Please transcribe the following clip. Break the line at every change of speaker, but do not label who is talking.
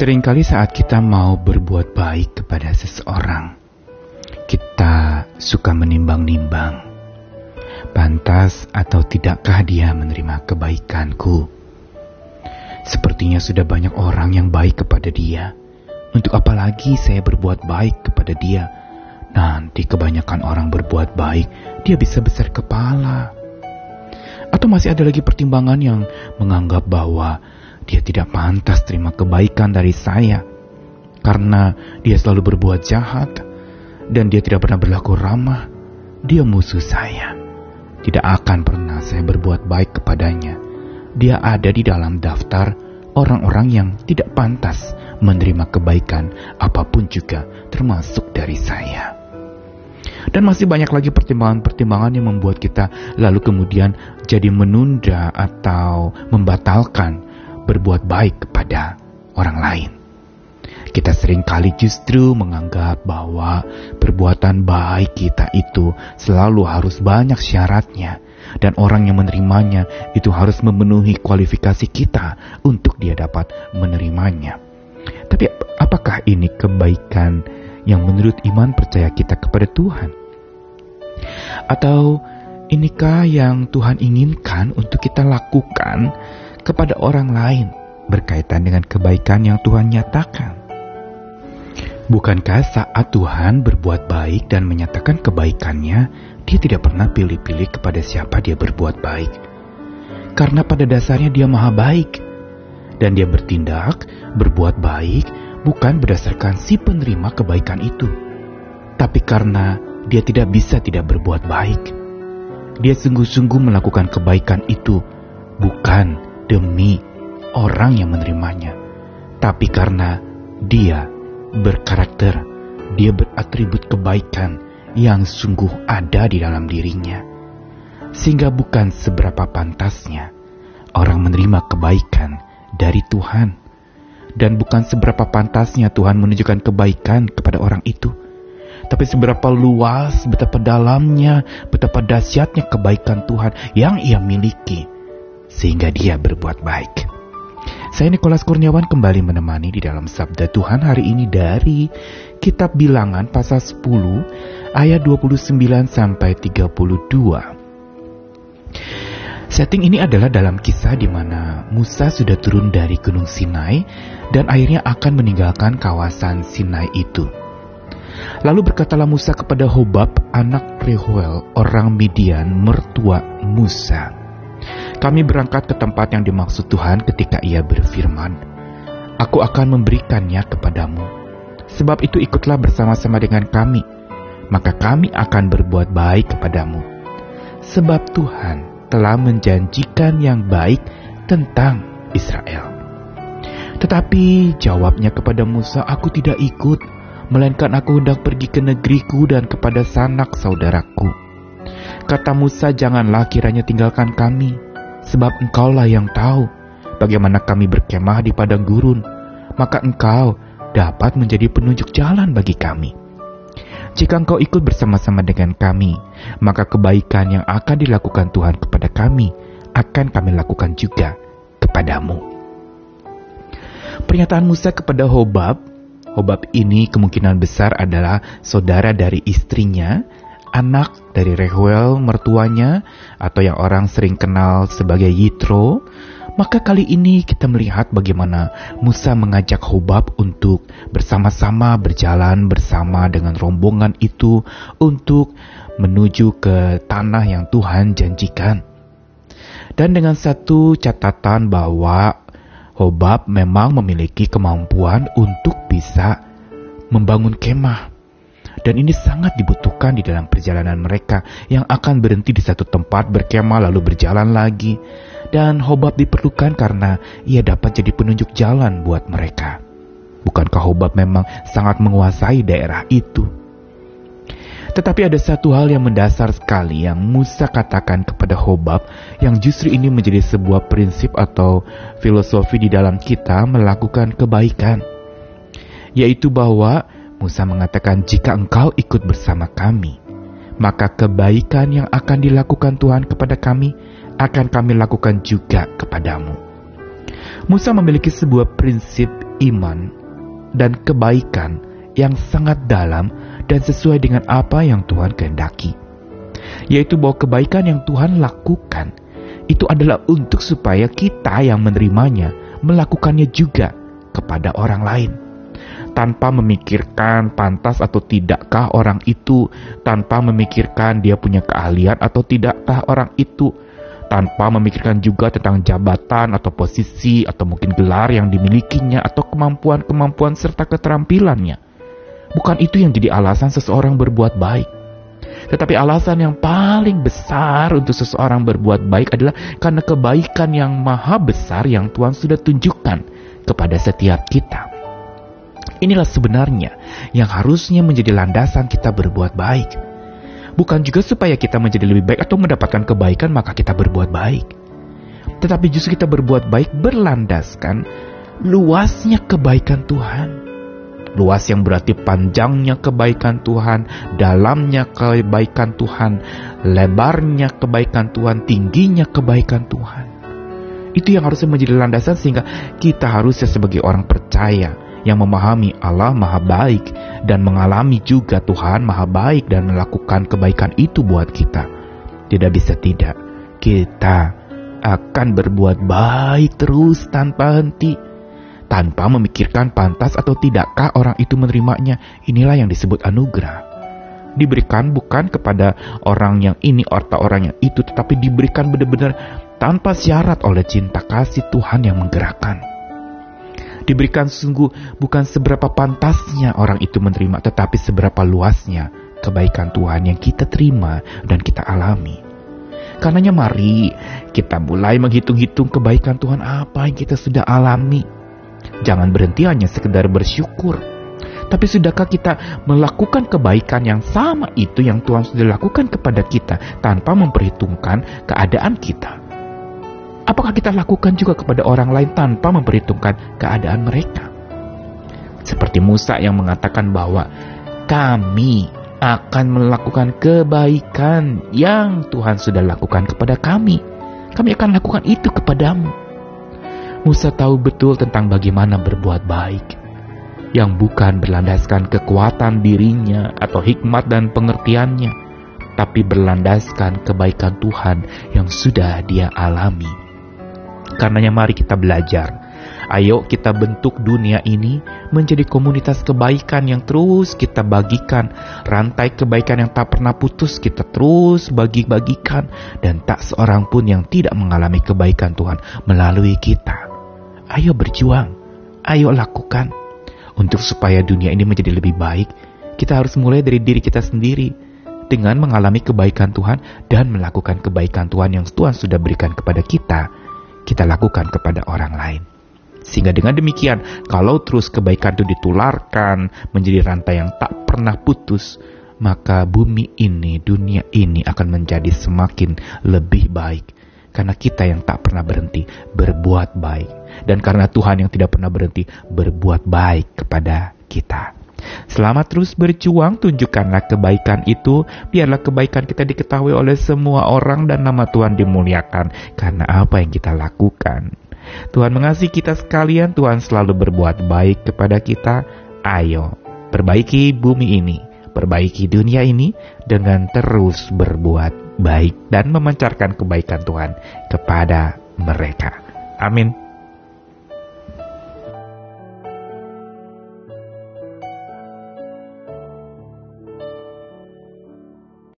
Seringkali saat kita mau berbuat baik kepada seseorang, kita suka menimbang-nimbang. Pantas atau tidakkah dia menerima kebaikanku? Sepertinya sudah banyak orang yang baik kepada dia. Untuk apa lagi saya berbuat baik kepada dia? Nanti kebanyakan orang berbuat baik, dia bisa besar kepala. Atau masih ada lagi pertimbangan yang menganggap bahwa dia tidak pantas terima kebaikan dari saya karena dia selalu berbuat jahat dan dia tidak pernah berlaku ramah. Dia musuh saya. Tidak akan pernah saya berbuat baik kepadanya. Dia ada di dalam daftar orang-orang yang tidak pantas menerima kebaikan apa pun juga termasuk dari saya. Dan masih banyak lagi pertimbangan-pertimbangan yang membuat kita lalu kemudian jadi menunda atau membatalkan berbuat baik kepada orang lain. Kita sering kali justru menganggap bahwa perbuatan baik kita itu selalu harus banyak syaratnya dan orang yang menerimanya itu harus memenuhi kualifikasi kita untuk dia dapat menerimanya. Tapi apakah ini kebaikan yang menurut iman percaya kita kepada Tuhan? Atau inikah yang Tuhan inginkan untuk kita lakukan kepada orang lain berkaitan dengan kebaikan yang Tuhan nyatakan? Bukankah saat Tuhan berbuat baik dan menyatakan kebaikannya, dia tidak pernah pilih-pilih kepada siapa dia berbuat baik? Karena pada dasarnya dia maha baik. Dan dia bertindak, berbuat baik, bukan berdasarkan si penerima kebaikan itu. Tapi karena dia tidak bisa tidak berbuat baik. Dia sungguh-sungguh melakukan kebaikan itu, bukan demi orang yang menerimanya. Tapi karena dia berkarakter, dia beratribut kebaikan yang sungguh ada di dalam dirinya. Sehingga bukan seberapa pantasnya orang menerima kebaikan dari Tuhan. Dan bukan seberapa pantasnya Tuhan menunjukkan kebaikan kepada orang itu. Tapi seberapa luas, betapa dalamnya, betapa dahsyatnya kebaikan Tuhan yang ia miliki. Sehingga dia berbuat baik. Saya Nikolas Kurniawan kembali menemani di dalam Sabda Tuhan hari ini dari Kitab Bilangan pasal 10 ayat 29 sampai 32. Setting ini adalah dalam kisah di mana Musa sudah turun dari Gunung Sinai dan akhirnya akan meninggalkan kawasan Sinai itu. Lalu berkatalah Musa kepada Hobab, anak Rehuel, orang Midian, mertua Musa. Kami berangkat ke tempat yang dimaksud Tuhan ketika ia berfirman, Aku akan memberikannya kepadamu. Sebab itu ikutlah bersama-sama dengan kami, maka kami akan berbuat baik kepadamu. Sebab Tuhan telah menjanjikan yang baik tentang Israel. Tetapi jawabnya kepada Musa, aku tidak ikut, melainkan aku hendak pergi ke negeriku dan kepada sanak saudaraku. Kata Musa, janganlah kiranya tinggalkan kami, sebab engkaulah yang tahu bagaimana kami berkemah di padang gurun, maka engkau dapat menjadi penunjuk jalan bagi kami. Jika engkau ikut bersama-sama dengan kami, maka kebaikan yang akan dilakukan Tuhan kepada kami akan kami lakukan juga kepadamu. Pernyataan Musa kepada Hobab, Hobab ini kemungkinan besar adalah saudara dari istrinya anak dari Rehuel mertuanya atau yang orang sering kenal sebagai Yitro, maka kali ini kita melihat bagaimana Musa mengajak Hobab untuk bersama-sama berjalan bersama dengan rombongan itu untuk menuju ke tanah yang Tuhan janjikan. Dan dengan satu catatan bahwa Hobab memang memiliki kemampuan untuk bisa membangun kemah dan ini sangat dibutuhkan di dalam perjalanan mereka yang akan berhenti di satu tempat berkemah lalu berjalan lagi. Dan Hobab diperlukan karena ia dapat jadi penunjuk jalan buat mereka. Bukankah Hobab memang sangat menguasai daerah itu? Tetapi ada satu hal yang mendasar sekali yang Musa katakan kepada Hobab yang justru ini menjadi sebuah prinsip atau filosofi di dalam kita melakukan kebaikan. Yaitu bahwa Musa mengatakan, "Jika engkau ikut bersama kami, maka kebaikan yang akan dilakukan Tuhan kepada kami akan kami lakukan juga kepadamu." Musa memiliki sebuah prinsip iman dan kebaikan yang sangat dalam dan sesuai dengan apa yang Tuhan kehendaki. Yaitu bahwa kebaikan yang Tuhan lakukan itu adalah untuk supaya kita yang menerimanya melakukannya juga kepada orang lain tanpa memikirkan pantas atau tidakkah orang itu, tanpa memikirkan dia punya keahlian atau tidakkah orang itu, tanpa memikirkan juga tentang jabatan atau posisi atau mungkin gelar yang dimilikinya atau kemampuan-kemampuan serta keterampilannya. Bukan itu yang jadi alasan seseorang berbuat baik. Tetapi alasan yang paling besar untuk seseorang berbuat baik adalah karena kebaikan yang maha besar yang Tuhan sudah tunjukkan kepada setiap kita. Inilah sebenarnya yang harusnya menjadi landasan kita berbuat baik bukan juga supaya kita menjadi lebih baik atau mendapatkan kebaikan maka kita berbuat baik. Tetapi justru kita berbuat baik berlandaskan luasnya kebaikan Tuhan. Luas yang berarti panjangnya kebaikan Tuhan, dalamnya kebaikan Tuhan, lebarnya kebaikan Tuhan, tingginya kebaikan Tuhan. Itu yang harusnya menjadi landasan sehingga kita harusnya sebagai orang percaya yang memahami Allah Maha Baik dan mengalami juga Tuhan Maha Baik dan melakukan kebaikan itu buat kita. Tidak bisa tidak, kita akan berbuat baik terus tanpa henti, tanpa memikirkan pantas atau tidakkah orang itu menerimanya. Inilah yang disebut anugerah. Diberikan bukan kepada orang yang ini atau orang yang itu, tetapi diberikan benar-benar tanpa syarat oleh cinta kasih Tuhan yang menggerakkan diberikan sungguh bukan seberapa pantasnya orang itu menerima, tetapi seberapa luasnya kebaikan Tuhan yang kita terima dan kita alami. Karenanya mari kita mulai menghitung-hitung kebaikan Tuhan apa yang kita sudah alami. Jangan berhenti hanya sekedar bersyukur. Tapi sudahkah kita melakukan kebaikan yang sama itu yang Tuhan sudah lakukan kepada kita tanpa memperhitungkan keadaan kita? Apakah kita lakukan juga kepada orang lain tanpa memperhitungkan keadaan mereka? Seperti Musa yang mengatakan bahwa kami akan melakukan kebaikan yang Tuhan sudah lakukan kepada kami. Kami akan lakukan itu kepadamu. Musa tahu betul tentang bagaimana berbuat baik yang bukan berlandaskan kekuatan dirinya atau hikmat dan pengertiannya, tapi berlandaskan kebaikan Tuhan yang sudah dia alami. Karenanya mari kita belajar. Ayo kita bentuk dunia ini menjadi komunitas kebaikan yang terus kita bagikan. Rantai kebaikan yang tak pernah putus kita terus bagi-bagikan. Dan tak seorang pun yang tidak mengalami kebaikan Tuhan melalui kita. Ayo berjuang. Ayo lakukan. Untuk supaya dunia ini menjadi lebih baik, kita harus mulai dari diri kita sendiri dengan mengalami kebaikan Tuhan dan melakukan kebaikan Tuhan yang Tuhan sudah berikan kepada kita kita lakukan kepada orang lain. Sehingga dengan demikian, kalau terus kebaikan itu ditularkan menjadi rantai yang tak pernah putus, maka bumi ini, dunia ini akan menjadi semakin lebih baik. Karena kita yang tak pernah berhenti berbuat baik. Dan karena Tuhan yang tidak pernah berhenti berbuat baik kepada kita. Selamat terus berjuang, tunjukkanlah kebaikan itu, biarlah kebaikan kita diketahui oleh semua orang dan nama Tuhan dimuliakan karena apa yang kita lakukan. Tuhan mengasihi kita sekalian, Tuhan selalu berbuat baik kepada kita. Ayo, perbaiki bumi ini, perbaiki dunia ini dengan terus berbuat baik dan memancarkan kebaikan Tuhan kepada mereka. Amin.